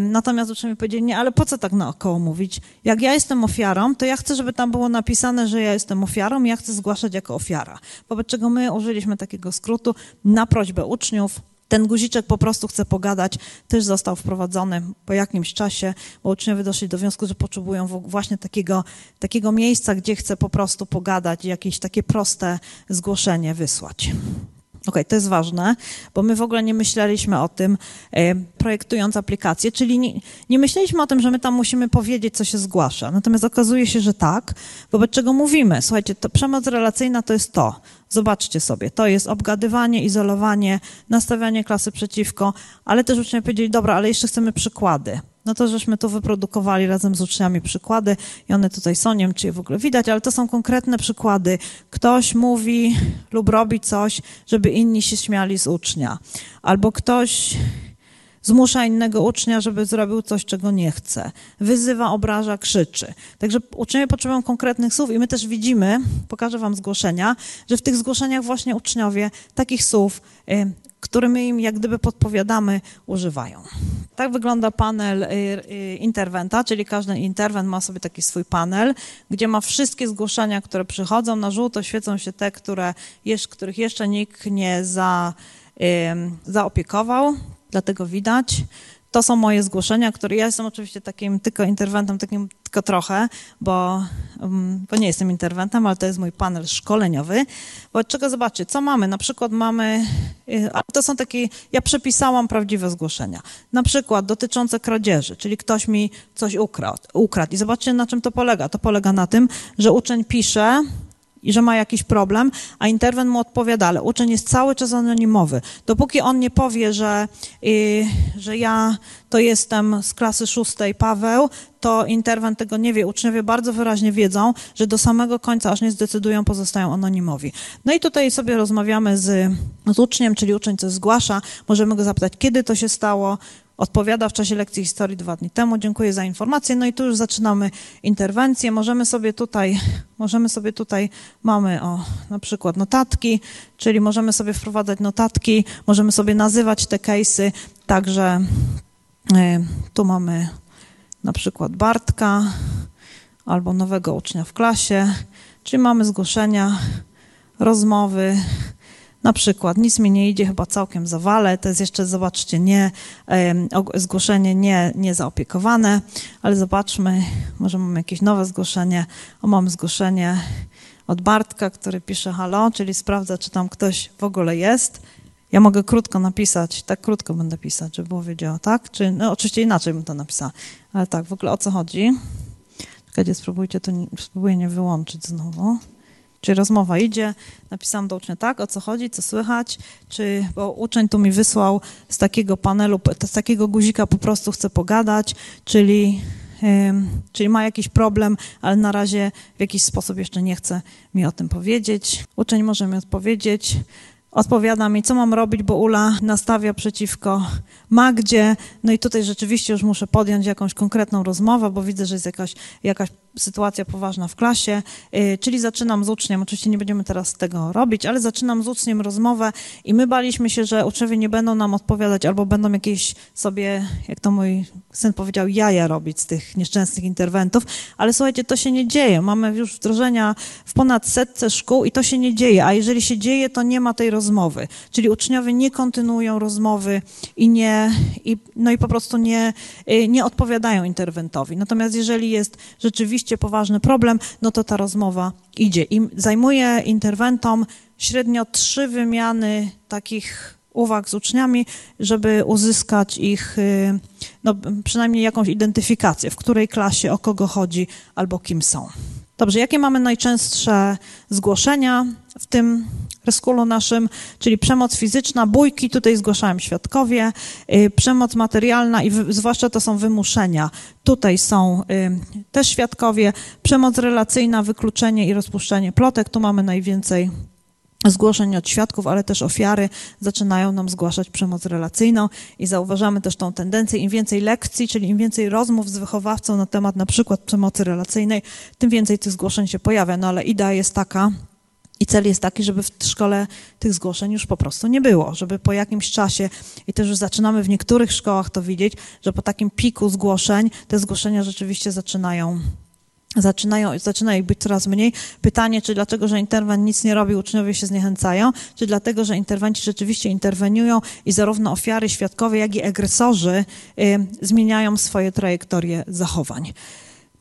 natomiast uczniowie powiedzieli, nie, ale po co tak naokoło mówić? Jak ja jestem ofiarą, to ja chcę, żeby tam było napisane, że ja jestem ofiarą i ja chcę zgłaszać jako ofiara. Wobec czego my użyliśmy takiego skrótu na prośbę uczniów, ten guziczek po prostu chce pogadać, też został wprowadzony po jakimś czasie, bo uczniowie doszli do wniosku, że potrzebują właśnie takiego, takiego miejsca, gdzie chce po prostu pogadać jakieś takie proste zgłoszenie wysłać. Okay, to jest ważne, bo my w ogóle nie myśleliśmy o tym, e, projektując aplikację, czyli nie, nie myśleliśmy o tym, że my tam musimy powiedzieć, co się zgłasza. Natomiast okazuje się, że tak, wobec czego mówimy, słuchajcie, to przemoc relacyjna to jest to. Zobaczcie sobie, to jest obgadywanie, izolowanie, nastawianie klasy przeciwko, ale też uczniowie powiedzieli, dobra, ale jeszcze chcemy przykłady. No to żeśmy tu wyprodukowali razem z uczniami przykłady i one tutaj są, nie wiem, czy je w ogóle widać, ale to są konkretne przykłady. Ktoś mówi lub robi coś, żeby inni się śmiali z ucznia. Albo ktoś zmusza innego ucznia, żeby zrobił coś, czego nie chce. Wyzywa, obraża, krzyczy. Także uczniowie potrzebują konkretnych słów i my też widzimy, pokażę wam zgłoszenia, że w tych zgłoszeniach właśnie uczniowie takich słów y, które my im jak gdyby podpowiadamy, używają. Tak wygląda panel y, y, interwenta, czyli każdy interwent ma sobie taki swój panel, gdzie ma wszystkie zgłoszenia, które przychodzą. Na żółto świecą się te, które, których jeszcze nikt nie za, zaopiekował, dlatego widać. To są moje zgłoszenia, które ja jestem oczywiście takim tylko interwentem, takim tylko trochę, bo, um, bo nie jestem interwentem, ale to jest mój panel szkoleniowy. Bo czego zobaczcie, co mamy? Na przykład mamy, y, to są takie, ja przepisałam prawdziwe zgłoszenia. Na przykład dotyczące kradzieży, czyli ktoś mi coś ukradł. ukradł. I zobaczcie, na czym to polega. To polega na tym, że uczeń pisze, i że ma jakiś problem, a interwent mu odpowiada, ale uczeń jest cały czas anonimowy. Dopóki on nie powie, że, yy, że ja to jestem z klasy szóstej Paweł, to interwent tego nie wie. Uczniowie bardzo wyraźnie wiedzą, że do samego końca, aż nie zdecydują, pozostają anonimowi. No i tutaj sobie rozmawiamy z, z uczniem, czyli uczeń coś zgłasza, możemy go zapytać, kiedy to się stało, odpowiada w czasie lekcji historii dwa dni temu. Dziękuję za informację. No i tu już zaczynamy interwencję. Możemy sobie tutaj, możemy sobie tutaj, mamy o, na przykład notatki, czyli możemy sobie wprowadzać notatki, możemy sobie nazywać te case'y, także y, tu mamy na przykład Bartka albo nowego ucznia w klasie, czyli mamy zgłoszenia, rozmowy, na przykład nic mi nie idzie, chyba całkiem zawale, to jest jeszcze, zobaczcie, nie, zgłoszenie nie, nie zaopiekowane, ale zobaczmy, może mamy jakieś nowe zgłoszenie. O, mam zgłoszenie od Bartka, który pisze halo, czyli sprawdza, czy tam ktoś w ogóle jest. Ja mogę krótko napisać, tak krótko będę pisać, żeby było wiedziało, tak? Czy, no oczywiście inaczej bym to napisała, ale tak, w ogóle o co chodzi? Czekajcie, spróbujcie to, spróbuję nie wyłączyć znowu. Czy rozmowa idzie, napisałam do ucznia tak, o co chodzi, co słychać, czy, bo uczeń tu mi wysłał z takiego panelu, z takiego guzika po prostu chce pogadać, czyli, czyli ma jakiś problem, ale na razie w jakiś sposób jeszcze nie chce mi o tym powiedzieć. Uczeń może mi odpowiedzieć, odpowiada mi, co mam robić, bo Ula nastawia przeciwko Magdzie. No i tutaj rzeczywiście już muszę podjąć jakąś konkretną rozmowę, bo widzę, że jest jakaś, jakaś sytuacja poważna w klasie, y, czyli zaczynam z uczniem, oczywiście nie będziemy teraz tego robić, ale zaczynam z uczniem rozmowę i my baliśmy się, że uczniowie nie będą nam odpowiadać albo będą jakieś sobie, jak to mój syn powiedział, jaja robić z tych nieszczęsnych interwentów, ale słuchajcie, to się nie dzieje. Mamy już wdrożenia w ponad setce szkół i to się nie dzieje, a jeżeli się dzieje, to nie ma tej rozmowy, czyli uczniowie nie kontynuują rozmowy i nie, i, no i po prostu nie, y, nie odpowiadają interwentowi. Natomiast jeżeli jest rzeczywiście rzeczywiście poważny problem, no to ta rozmowa idzie. I zajmuje interwentom średnio trzy wymiany takich uwag z uczniami, żeby uzyskać ich, y, no, przynajmniej jakąś identyfikację, w której klasie, o kogo chodzi albo kim są. Dobrze, jakie mamy najczęstsze zgłoszenia w tym reskulu naszym, czyli przemoc fizyczna, bójki, tutaj zgłaszałem świadkowie, y, przemoc materialna i zwłaszcza to są wymuszenia. Tutaj są y, też świadkowie, przemoc relacyjna, wykluczenie i rozpuszczenie plotek, tu mamy najwięcej zgłoszeń od świadków, ale też ofiary zaczynają nam zgłaszać przemoc relacyjną i zauważamy też tą tendencję, im więcej lekcji, czyli im więcej rozmów z wychowawcą na temat na przykład przemocy relacyjnej, tym więcej tych zgłoszeń się pojawia. No ale idea jest taka, i cel jest taki, żeby w szkole tych zgłoszeń już po prostu nie było, żeby po jakimś czasie, i też już zaczynamy w niektórych szkołach to widzieć, że po takim piku zgłoszeń te zgłoszenia rzeczywiście zaczynają zaczynają, zaczyna ich być coraz mniej. Pytanie, czy dlatego, że interwent nic nie robi, uczniowie się zniechęcają, czy dlatego, że interwenci rzeczywiście interweniują i zarówno ofiary, świadkowie, jak i agresorzy y, zmieniają swoje trajektorie zachowań.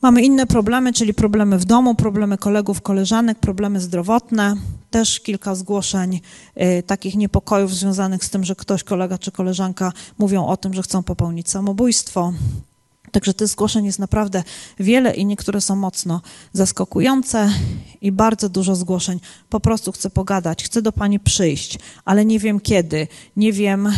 Mamy inne problemy, czyli problemy w domu, problemy kolegów, koleżanek, problemy zdrowotne. Też kilka zgłoszeń y, takich niepokojów związanych z tym, że ktoś, kolega czy koleżanka mówią o tym, że chcą popełnić samobójstwo. Także tych zgłoszeń jest naprawdę wiele i niektóre są mocno zaskakujące i bardzo dużo zgłoszeń. Po prostu chcę pogadać, chcę do Pani przyjść, ale nie wiem kiedy, nie wiem y,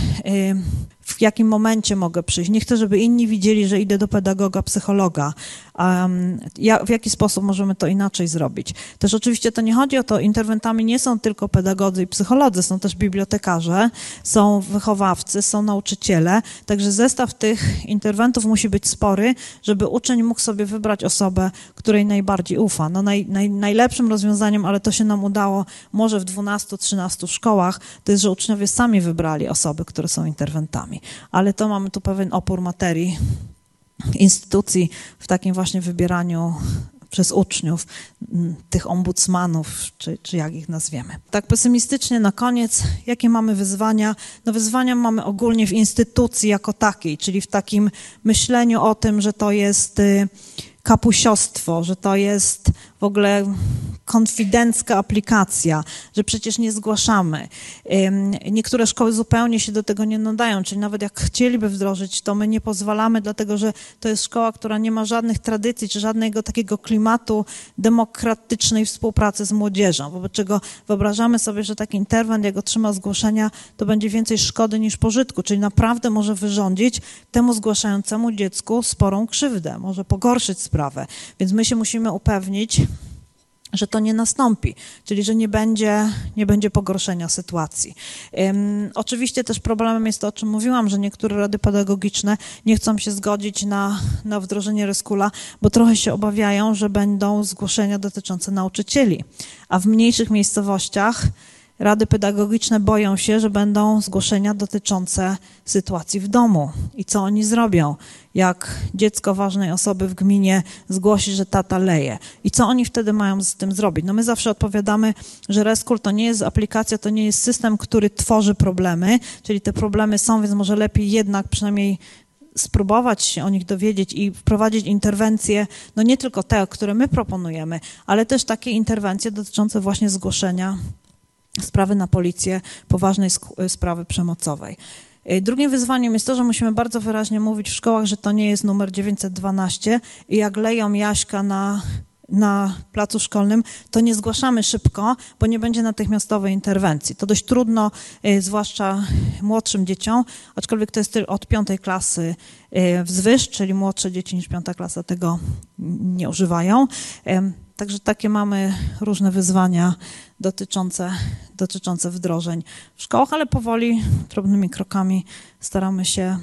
w jakim momencie mogę przyjść. Nie chcę, żeby inni widzieli, że idę do pedagoga, psychologa. Um, ja, w jaki sposób możemy to inaczej zrobić? Też oczywiście to nie chodzi o to, interwentami nie są tylko pedagodzy i psycholodzy, są też bibliotekarze, są wychowawcy, są nauczyciele, także zestaw tych interwentów musi być spory, żeby uczeń mógł sobie wybrać osobę, której najbardziej ufa. No naj, naj, najlepszym rozwiązaniem, ale to się nam udało może w 12-13 szkołach, to jest, że uczniowie sami wybrali osoby, które są interwentami ale to mamy tu pewien opór materii instytucji w takim właśnie wybieraniu przez uczniów, tych ombudsmanów, czy, czy jak ich nazwiemy. Tak pesymistycznie na koniec, jakie mamy wyzwania? No wyzwania mamy ogólnie w instytucji jako takiej, czyli w takim myśleniu o tym, że to jest y, kapusiostwo, że to jest w ogóle konfidencka aplikacja, że przecież nie zgłaszamy. Niektóre szkoły zupełnie się do tego nie nadają, czyli nawet jak chcieliby wdrożyć, to my nie pozwalamy, dlatego że to jest szkoła, która nie ma żadnych tradycji, czy żadnego takiego klimatu demokratycznej współpracy z młodzieżą, wobec czego wyobrażamy sobie, że taki interwent, jak otrzyma zgłoszenia, to będzie więcej szkody niż pożytku, czyli naprawdę może wyrządzić temu zgłaszającemu dziecku sporą krzywdę, może pogorszyć sprawę. Więc my się musimy upewnić, że to nie nastąpi, czyli że nie będzie, nie będzie pogorszenia sytuacji. Oczywiście też problemem jest to, o czym mówiłam, że niektóre rady pedagogiczne nie chcą się zgodzić na, na wdrożenie Reskula, bo trochę się obawiają, że będą zgłoszenia dotyczące nauczycieli, a w mniejszych miejscowościach Rady pedagogiczne boją się, że będą zgłoszenia dotyczące sytuacji w domu i co oni zrobią, jak dziecko ważnej osoby w gminie zgłosi, że tata leje. I co oni wtedy mają z tym zrobić? No my zawsze odpowiadamy, że Rescue to nie jest aplikacja, to nie jest system, który tworzy problemy, czyli te problemy są, więc może lepiej jednak przynajmniej spróbować się o nich dowiedzieć i wprowadzić interwencje, no nie tylko te, które my proponujemy, ale też takie interwencje dotyczące właśnie zgłoszenia sprawy na policję poważnej sprawy przemocowej. Y, drugim wyzwaniem jest to, że musimy bardzo wyraźnie mówić w szkołach, że to nie jest numer 912 i jak leją Jaśka na, na placu szkolnym, to nie zgłaszamy szybko, bo nie będzie natychmiastowej interwencji. To dość trudno, y, zwłaszcza młodszym dzieciom, aczkolwiek to jest od piątej klasy y, wzwyż, czyli młodsze dzieci niż piąta klasa tego nie używają. Także takie mamy różne wyzwania dotyczące, dotyczące wdrożeń w szkołach, ale powoli, drobnymi krokami staramy się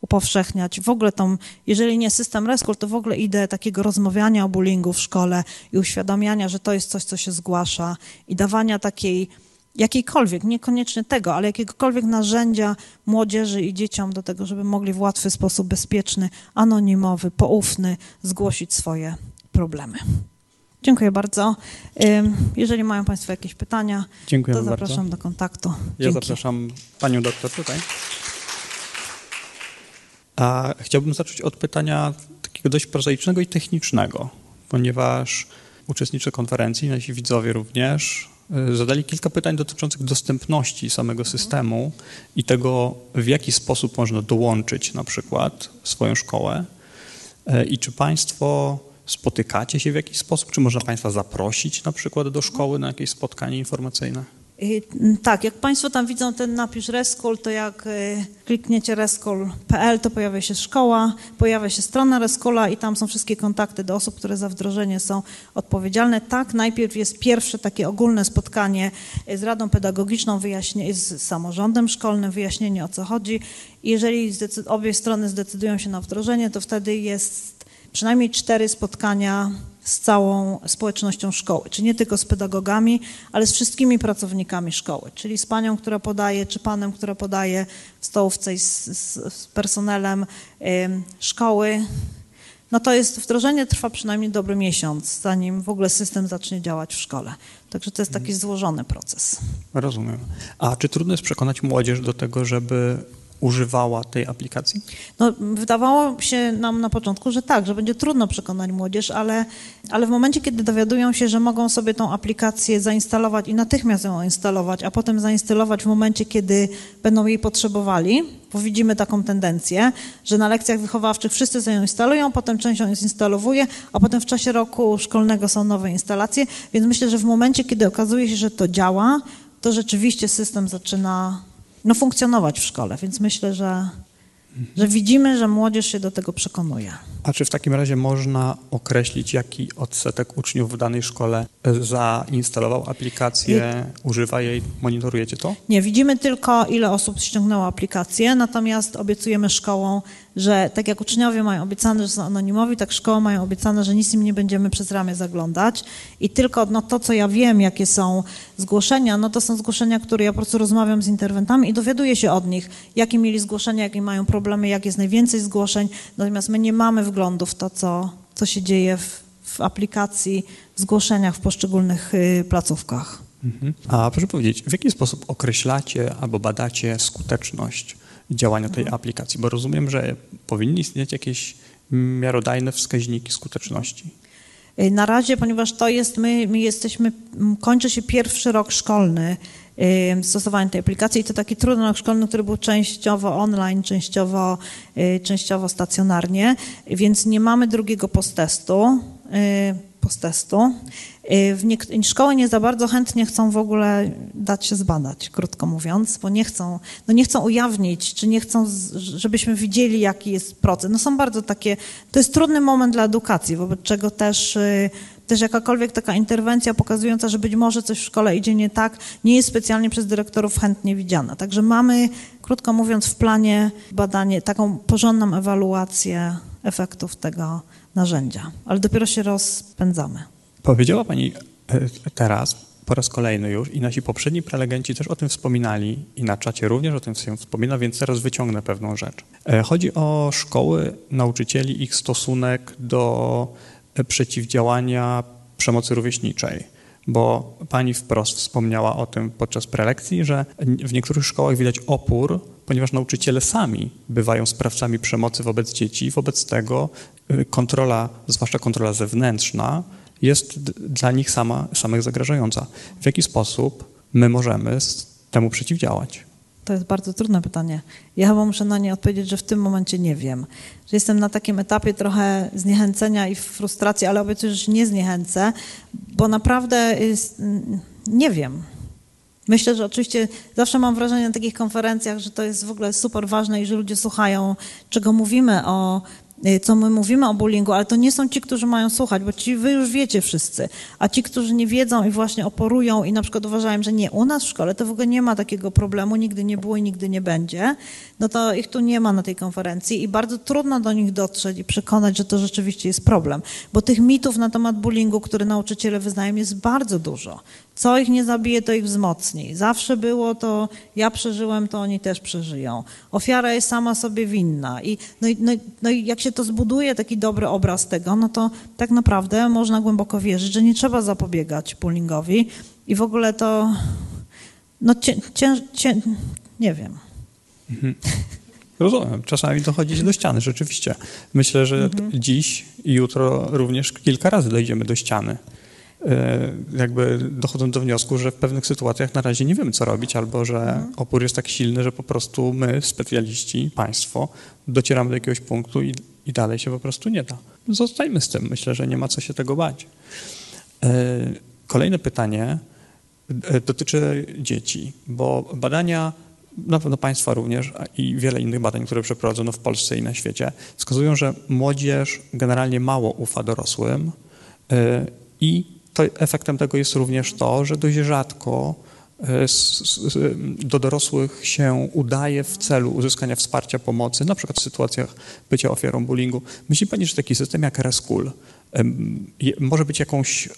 upowszechniać. W ogóle tą, jeżeli nie system Rescue, to w ogóle ideę takiego rozmawiania o bullyingu w szkole i uświadamiania, że to jest coś, co się zgłasza i dawania takiej jakiejkolwiek, niekoniecznie tego, ale jakiegokolwiek narzędzia młodzieży i dzieciom do tego, żeby mogli w łatwy sposób, bezpieczny, anonimowy, poufny zgłosić swoje problemy. Dziękuję bardzo. Jeżeli mają Państwo jakieś pytania, to zapraszam bardzo. do kontaktu. Ja Dzięki. zapraszam Panią doktor tutaj. A chciałbym zacząć od pytania takiego dość prozaicznego i technicznego, ponieważ uczestnicze konferencji, nasi widzowie również, y, zadali kilka pytań dotyczących dostępności samego systemu i tego, w jaki sposób można dołączyć na przykład swoją szkołę y, i czy Państwo Spotykacie się w jakiś sposób? Czy można Państwa zaprosić na przykład do szkoły na jakieś spotkanie informacyjne? Y, tak, jak Państwo tam widzą ten napis Reskol, to jak y, klikniecie reskol.pl, to pojawia się szkoła, pojawia się strona Reskola i tam są wszystkie kontakty do osób, które za wdrożenie są odpowiedzialne. Tak, najpierw jest pierwsze takie ogólne spotkanie z Radą Pedagogiczną, wyjaśnie, z samorządem szkolnym, wyjaśnienie o co chodzi. Jeżeli obie strony zdecydują się na wdrożenie, to wtedy jest przynajmniej cztery spotkania z całą społecznością szkoły, czyli nie tylko z pedagogami, ale z wszystkimi pracownikami szkoły, czyli z panią, która podaje, czy panem, która podaje w stołówce z, z, z personelem y, szkoły. No to jest, wdrożenie trwa przynajmniej dobry miesiąc, zanim w ogóle system zacznie działać w szkole. Także to jest taki złożony proces. Rozumiem. A czy trudno jest przekonać młodzież do tego, żeby używała tej aplikacji? No, wydawało się nam na początku, że tak, że będzie trudno przekonać młodzież, ale, ale w momencie, kiedy dowiadują się, że mogą sobie tą aplikację zainstalować i natychmiast ją instalować, a potem zainstalować w momencie, kiedy będą jej potrzebowali, bo widzimy taką tendencję, że na lekcjach wychowawczych wszyscy ją instalują, potem część ją zinstalowuje, a potem w czasie roku szkolnego są nowe instalacje, więc myślę, że w momencie, kiedy okazuje się, że to działa, to rzeczywiście system zaczyna no, funkcjonować w szkole, więc myślę, że, że widzimy, że młodzież się do tego przekonuje. A czy w takim razie można określić, jaki odsetek uczniów w danej szkole e, zainstalował aplikację, używa jej, monitorujecie to? Nie, widzimy tylko, ile osób ściągnęło aplikację, natomiast obiecujemy szkołom, że tak jak uczniowie mają obiecane, że są anonimowi, tak szkoły mają obiecane, że nic im nie będziemy przez ramię zaglądać i tylko no, to, co ja wiem, jakie są zgłoszenia, no to są zgłoszenia, które ja po prostu rozmawiam z interwentami i dowiaduję się od nich, jakie mieli zgłoszenia, jakie mają problemy, jak jest najwięcej zgłoszeń, natomiast my nie mamy wglądu w to, co, co się dzieje w, w aplikacji, w zgłoszeniach w poszczególnych y, placówkach. Mhm. A proszę powiedzieć, w jaki sposób określacie albo badacie skuteczność działania tej mhm. aplikacji? Bo rozumiem, że powinny istnieć jakieś miarodajne wskaźniki skuteczności. Y, na razie, ponieważ to jest, my, my jesteśmy, kończy się pierwszy rok szkolny stosowania tej aplikacji i to taki trudny rok szkolny, który był częściowo online, częściowo, y, częściowo stacjonarnie, więc nie mamy drugiego postestu. Y, posttestu. Y, w niek- szkoły nie za bardzo chętnie chcą w ogóle dać się zbadać, krótko mówiąc, bo nie chcą, no nie chcą ujawnić, czy nie chcą, żebyśmy widzieli, jaki jest proces. No są bardzo takie, to jest trudny moment dla edukacji, wobec czego też, y, też jakakolwiek taka interwencja pokazująca, że być może coś w szkole idzie nie tak, nie jest specjalnie przez dyrektorów chętnie widziana. Także mamy, krótko mówiąc, w planie badanie, taką porządną ewaluację efektów tego narzędzia, ale dopiero się rozpędzamy. Powiedziała Pani e, teraz po raz kolejny już i nasi poprzedni prelegenci też o tym wspominali i na czacie również o tym się wspomina, więc teraz wyciągnę pewną rzecz. E, chodzi o szkoły, nauczycieli, ich stosunek do e, przeciwdziałania przemocy rówieśniczej bo pani wprost wspomniała o tym podczas prelekcji, że w niektórych szkołach widać opór, ponieważ nauczyciele sami bywają sprawcami przemocy wobec dzieci. Wobec tego kontrola, zwłaszcza kontrola zewnętrzna, jest dla nich sama, samych zagrażająca. W jaki sposób my możemy temu przeciwdziałać? To jest bardzo trudne pytanie. Ja chyba muszę na nie odpowiedzieć, że w tym momencie nie wiem. Że jestem na takim etapie trochę zniechęcenia i frustracji, ale obiecuję, że się nie zniechęcę, bo naprawdę jest, nie wiem. Myślę, że oczywiście zawsze mam wrażenie na takich konferencjach, że to jest w ogóle super ważne i że ludzie słuchają, czego mówimy o co my mówimy o bullyingu, ale to nie są ci, którzy mają słuchać, bo ci wy już wiecie wszyscy, a ci, którzy nie wiedzą i właśnie oporują i na przykład uważają, że nie, u nas w szkole to w ogóle nie ma takiego problemu, nigdy nie było i nigdy nie będzie, no to ich tu nie ma na tej konferencji i bardzo trudno do nich dotrzeć i przekonać, że to rzeczywiście jest problem, bo tych mitów na temat bullyingu, które nauczyciele wyznają jest bardzo dużo. Co ich nie zabije, to ich wzmocni. Zawsze było to, ja przeżyłem, to oni też przeżyją. Ofiara jest sama sobie winna. I, no, i, no, no i jak się to zbuduje, taki dobry obraz tego, no to tak naprawdę można głęboko wierzyć, że nie trzeba zapobiegać bullyingowi i w ogóle to, no cię, cię, cię nie wiem. Mhm. Rozumiem. Czasami dochodzi do ściany, rzeczywiście. Myślę, że mhm. dziś i jutro również kilka razy dojdziemy do ściany. E, jakby dochodzą do wniosku, że w pewnych sytuacjach na razie nie wiemy, co robić, albo że mhm. opór jest tak silny, że po prostu my, specjaliści, państwo, docieramy do jakiegoś punktu i, i dalej się po prostu nie da. Zostajmy z tym. Myślę, że nie ma co się tego bać. E, kolejne pytanie e, dotyczy dzieci, bo badania na pewno Państwa również i wiele innych badań, które przeprowadzono w Polsce i na świecie, wskazują, że młodzież generalnie mało ufa dorosłym i to efektem tego jest również to, że dość rzadko e, do dorosłych się udaje w celu uzyskania wsparcia pomocy, na przykład w sytuacjach bycia ofiarą bullyingu. Myśli Pani, że taki system jak Reschool może być jakąś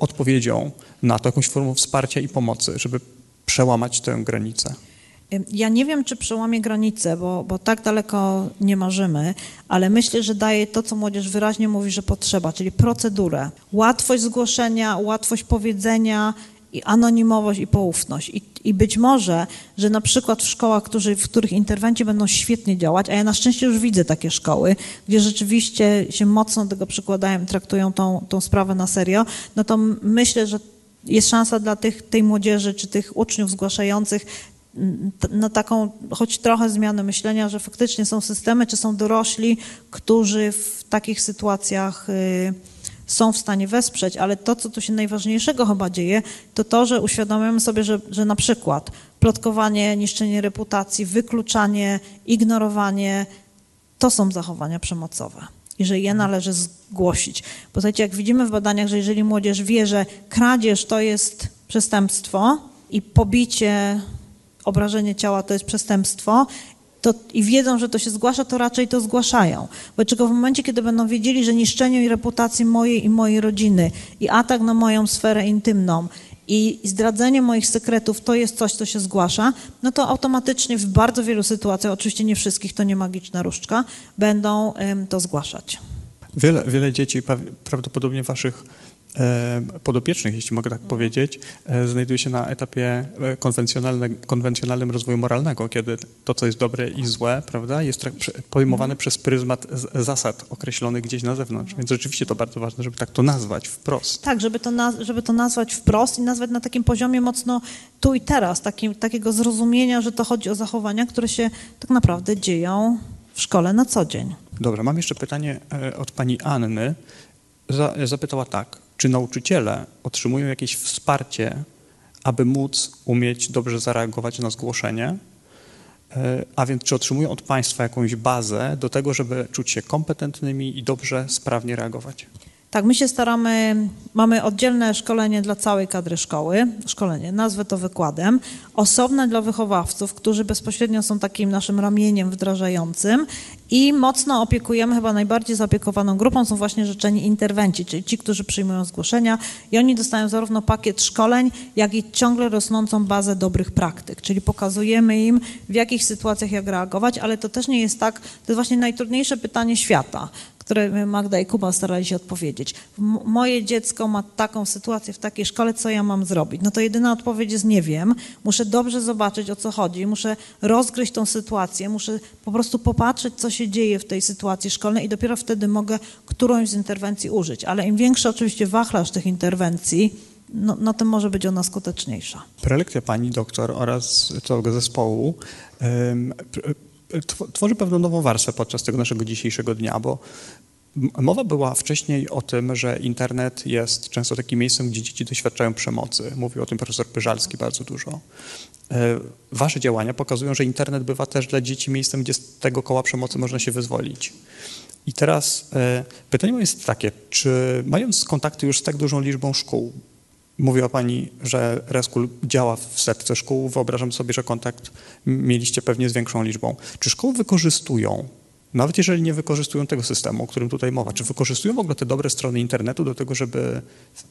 odpowiedzią na to, jakąś formą wsparcia i pomocy, żeby przełamać tę granicę? Ja nie wiem, czy przełamie granicę, bo, bo tak daleko nie marzymy, ale myślę, że daje to, co młodzież wyraźnie mówi, że potrzeba, czyli procedurę. Łatwość zgłoszenia, łatwość powiedzenia i anonimowość i poufność. I, I być może, że na przykład w szkołach, którzy, w których interwencje będą świetnie działać, a ja na szczęście już widzę takie szkoły, gdzie rzeczywiście się mocno tego przykładają, traktują tą, tą sprawę na serio, no to myślę, że jest szansa dla tych, tej młodzieży czy tych uczniów zgłaszających na taką choć trochę zmianę myślenia, że faktycznie są systemy, czy są dorośli, którzy w takich sytuacjach y, są w stanie wesprzeć, ale to, co tu się najważniejszego chyba dzieje, to to, że uświadamiamy sobie, że, że na przykład plotkowanie, niszczenie reputacji, wykluczanie, ignorowanie, to są zachowania przemocowe i że je należy zgłosić. Bo słuchajcie, jak widzimy w badaniach, że jeżeli młodzież wie, że kradzież to jest przestępstwo i pobicie obrażenie ciała to jest przestępstwo to, i wiedzą, że to się zgłasza, to raczej to zgłaszają. Bo czego w momencie, kiedy będą wiedzieli, że niszczenie reputacji mojej i mojej rodziny i atak na moją sferę intymną i zdradzenie moich sekretów to jest coś, co się zgłasza, no to automatycznie w bardzo wielu sytuacjach, oczywiście nie wszystkich, to nie magiczna różdżka, będą to zgłaszać. Wiele, wiele dzieci, prawdopodobnie waszych podopiecznych, jeśli mogę tak powiedzieć, e, znajduje się na etapie e, konwencjonalnym rozwoju moralnego, kiedy to, co jest dobre i złe, prawda, jest pojmowane przez pryzmat zasad określonych gdzieś na zewnątrz. Więc rzeczywiście to bardzo ważne, żeby tak to nazwać wprost. Tak, żeby to, żeby to nazwać wprost i nazwać na takim poziomie mocno tu i teraz, takim, takiego zrozumienia, że to chodzi o zachowania, które się tak naprawdę dzieją w szkole na co dzień. Dobrze, mam jeszcze pytanie od pani Anny. Zapytała tak. Czy nauczyciele otrzymują jakieś wsparcie, aby móc umieć dobrze zareagować na zgłoszenie? E, a więc czy otrzymują od państwa jakąś bazę do tego, żeby czuć się kompetentnymi i dobrze, sprawnie reagować? Tak, my się staramy, mamy oddzielne szkolenie dla całej kadry szkoły, szkolenie, nazwę to wykładem, osobne dla wychowawców, którzy bezpośrednio są takim naszym ramieniem wdrażającym i mocno opiekujemy, chyba najbardziej zaopiekowaną grupą są właśnie życzeni interwencji, czyli ci, którzy przyjmują zgłoszenia i oni dostają zarówno pakiet szkoleń, jak i ciągle rosnącą bazę dobrych praktyk, czyli pokazujemy im w jakich sytuacjach jak reagować, ale to też nie jest tak, to jest właśnie najtrudniejsze pytanie świata które Magda i Kuba starali się odpowiedzieć. Moje dziecko ma taką sytuację w takiej szkole, co ja mam zrobić? No to jedyna odpowiedź jest nie wiem. Muszę dobrze zobaczyć, o co chodzi. Muszę rozgryźć tą sytuację. Muszę po prostu popatrzeć, co się dzieje w tej sytuacji szkolnej i dopiero wtedy mogę którąś z interwencji użyć. Ale im większy oczywiście wachlarz tych interwencji, no, no może być ona skuteczniejsza. Prelekcja pani doktor oraz całego zespołu tworzy pewną nową warstwę podczas tego naszego dzisiejszego dnia, bo Mowa była wcześniej o tym, że internet jest często takim miejscem, gdzie dzieci doświadczają przemocy. Mówił o tym profesor Pyżalski bardzo dużo. E, wasze działania pokazują, że internet bywa też dla dzieci miejscem, gdzie z tego koła przemocy można się wyzwolić. I teraz e, pytanie moje jest takie, czy mając kontakty już z tak dużą liczbą szkół, Mówiła Pani, że Reskul działa w setce szkół. Wyobrażam sobie, że kontakt mieliście pewnie z większą liczbą. Czy szkoły wykorzystują, nawet jeżeli nie wykorzystują tego systemu, o którym tutaj mowa, czy wykorzystują w ogóle te dobre strony internetu do tego, żeby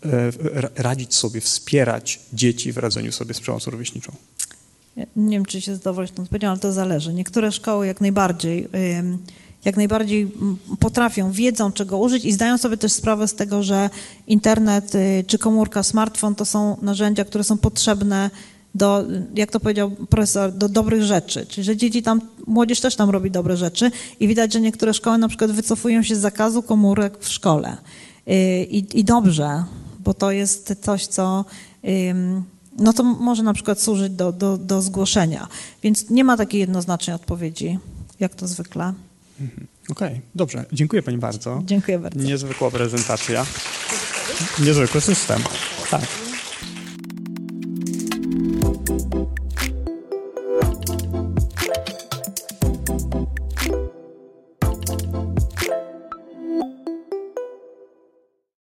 e, radzić sobie, wspierać dzieci w radzeniu sobie z przemocą rówieśniczą? Nie wiem, czy się zadowolić tą odpowiedzią, ale to zależy. Niektóre szkoły jak najbardziej jak najbardziej potrafią, wiedzą czego użyć i zdają sobie też sprawę z tego, że internet y, czy komórka, smartfon to są narzędzia, które są potrzebne do, jak to powiedział profesor, do dobrych rzeczy. Czyli, że dzieci tam, młodzież też tam robi dobre rzeczy i widać, że niektóre szkoły na przykład wycofują się z zakazu komórek w szkole. Y, I, i dobrze, bo to jest coś, co no to może na przykład służyć do, do, do zgłoszenia. Więc nie ma takiej jednoznacznej odpowiedzi, jak to zwykle. Mhm. Okej, okay, dobrze. Dziękuję Pani bardzo. Dziękuję bardzo. Niezwykła prezentacja. Niezwykły system. Tak.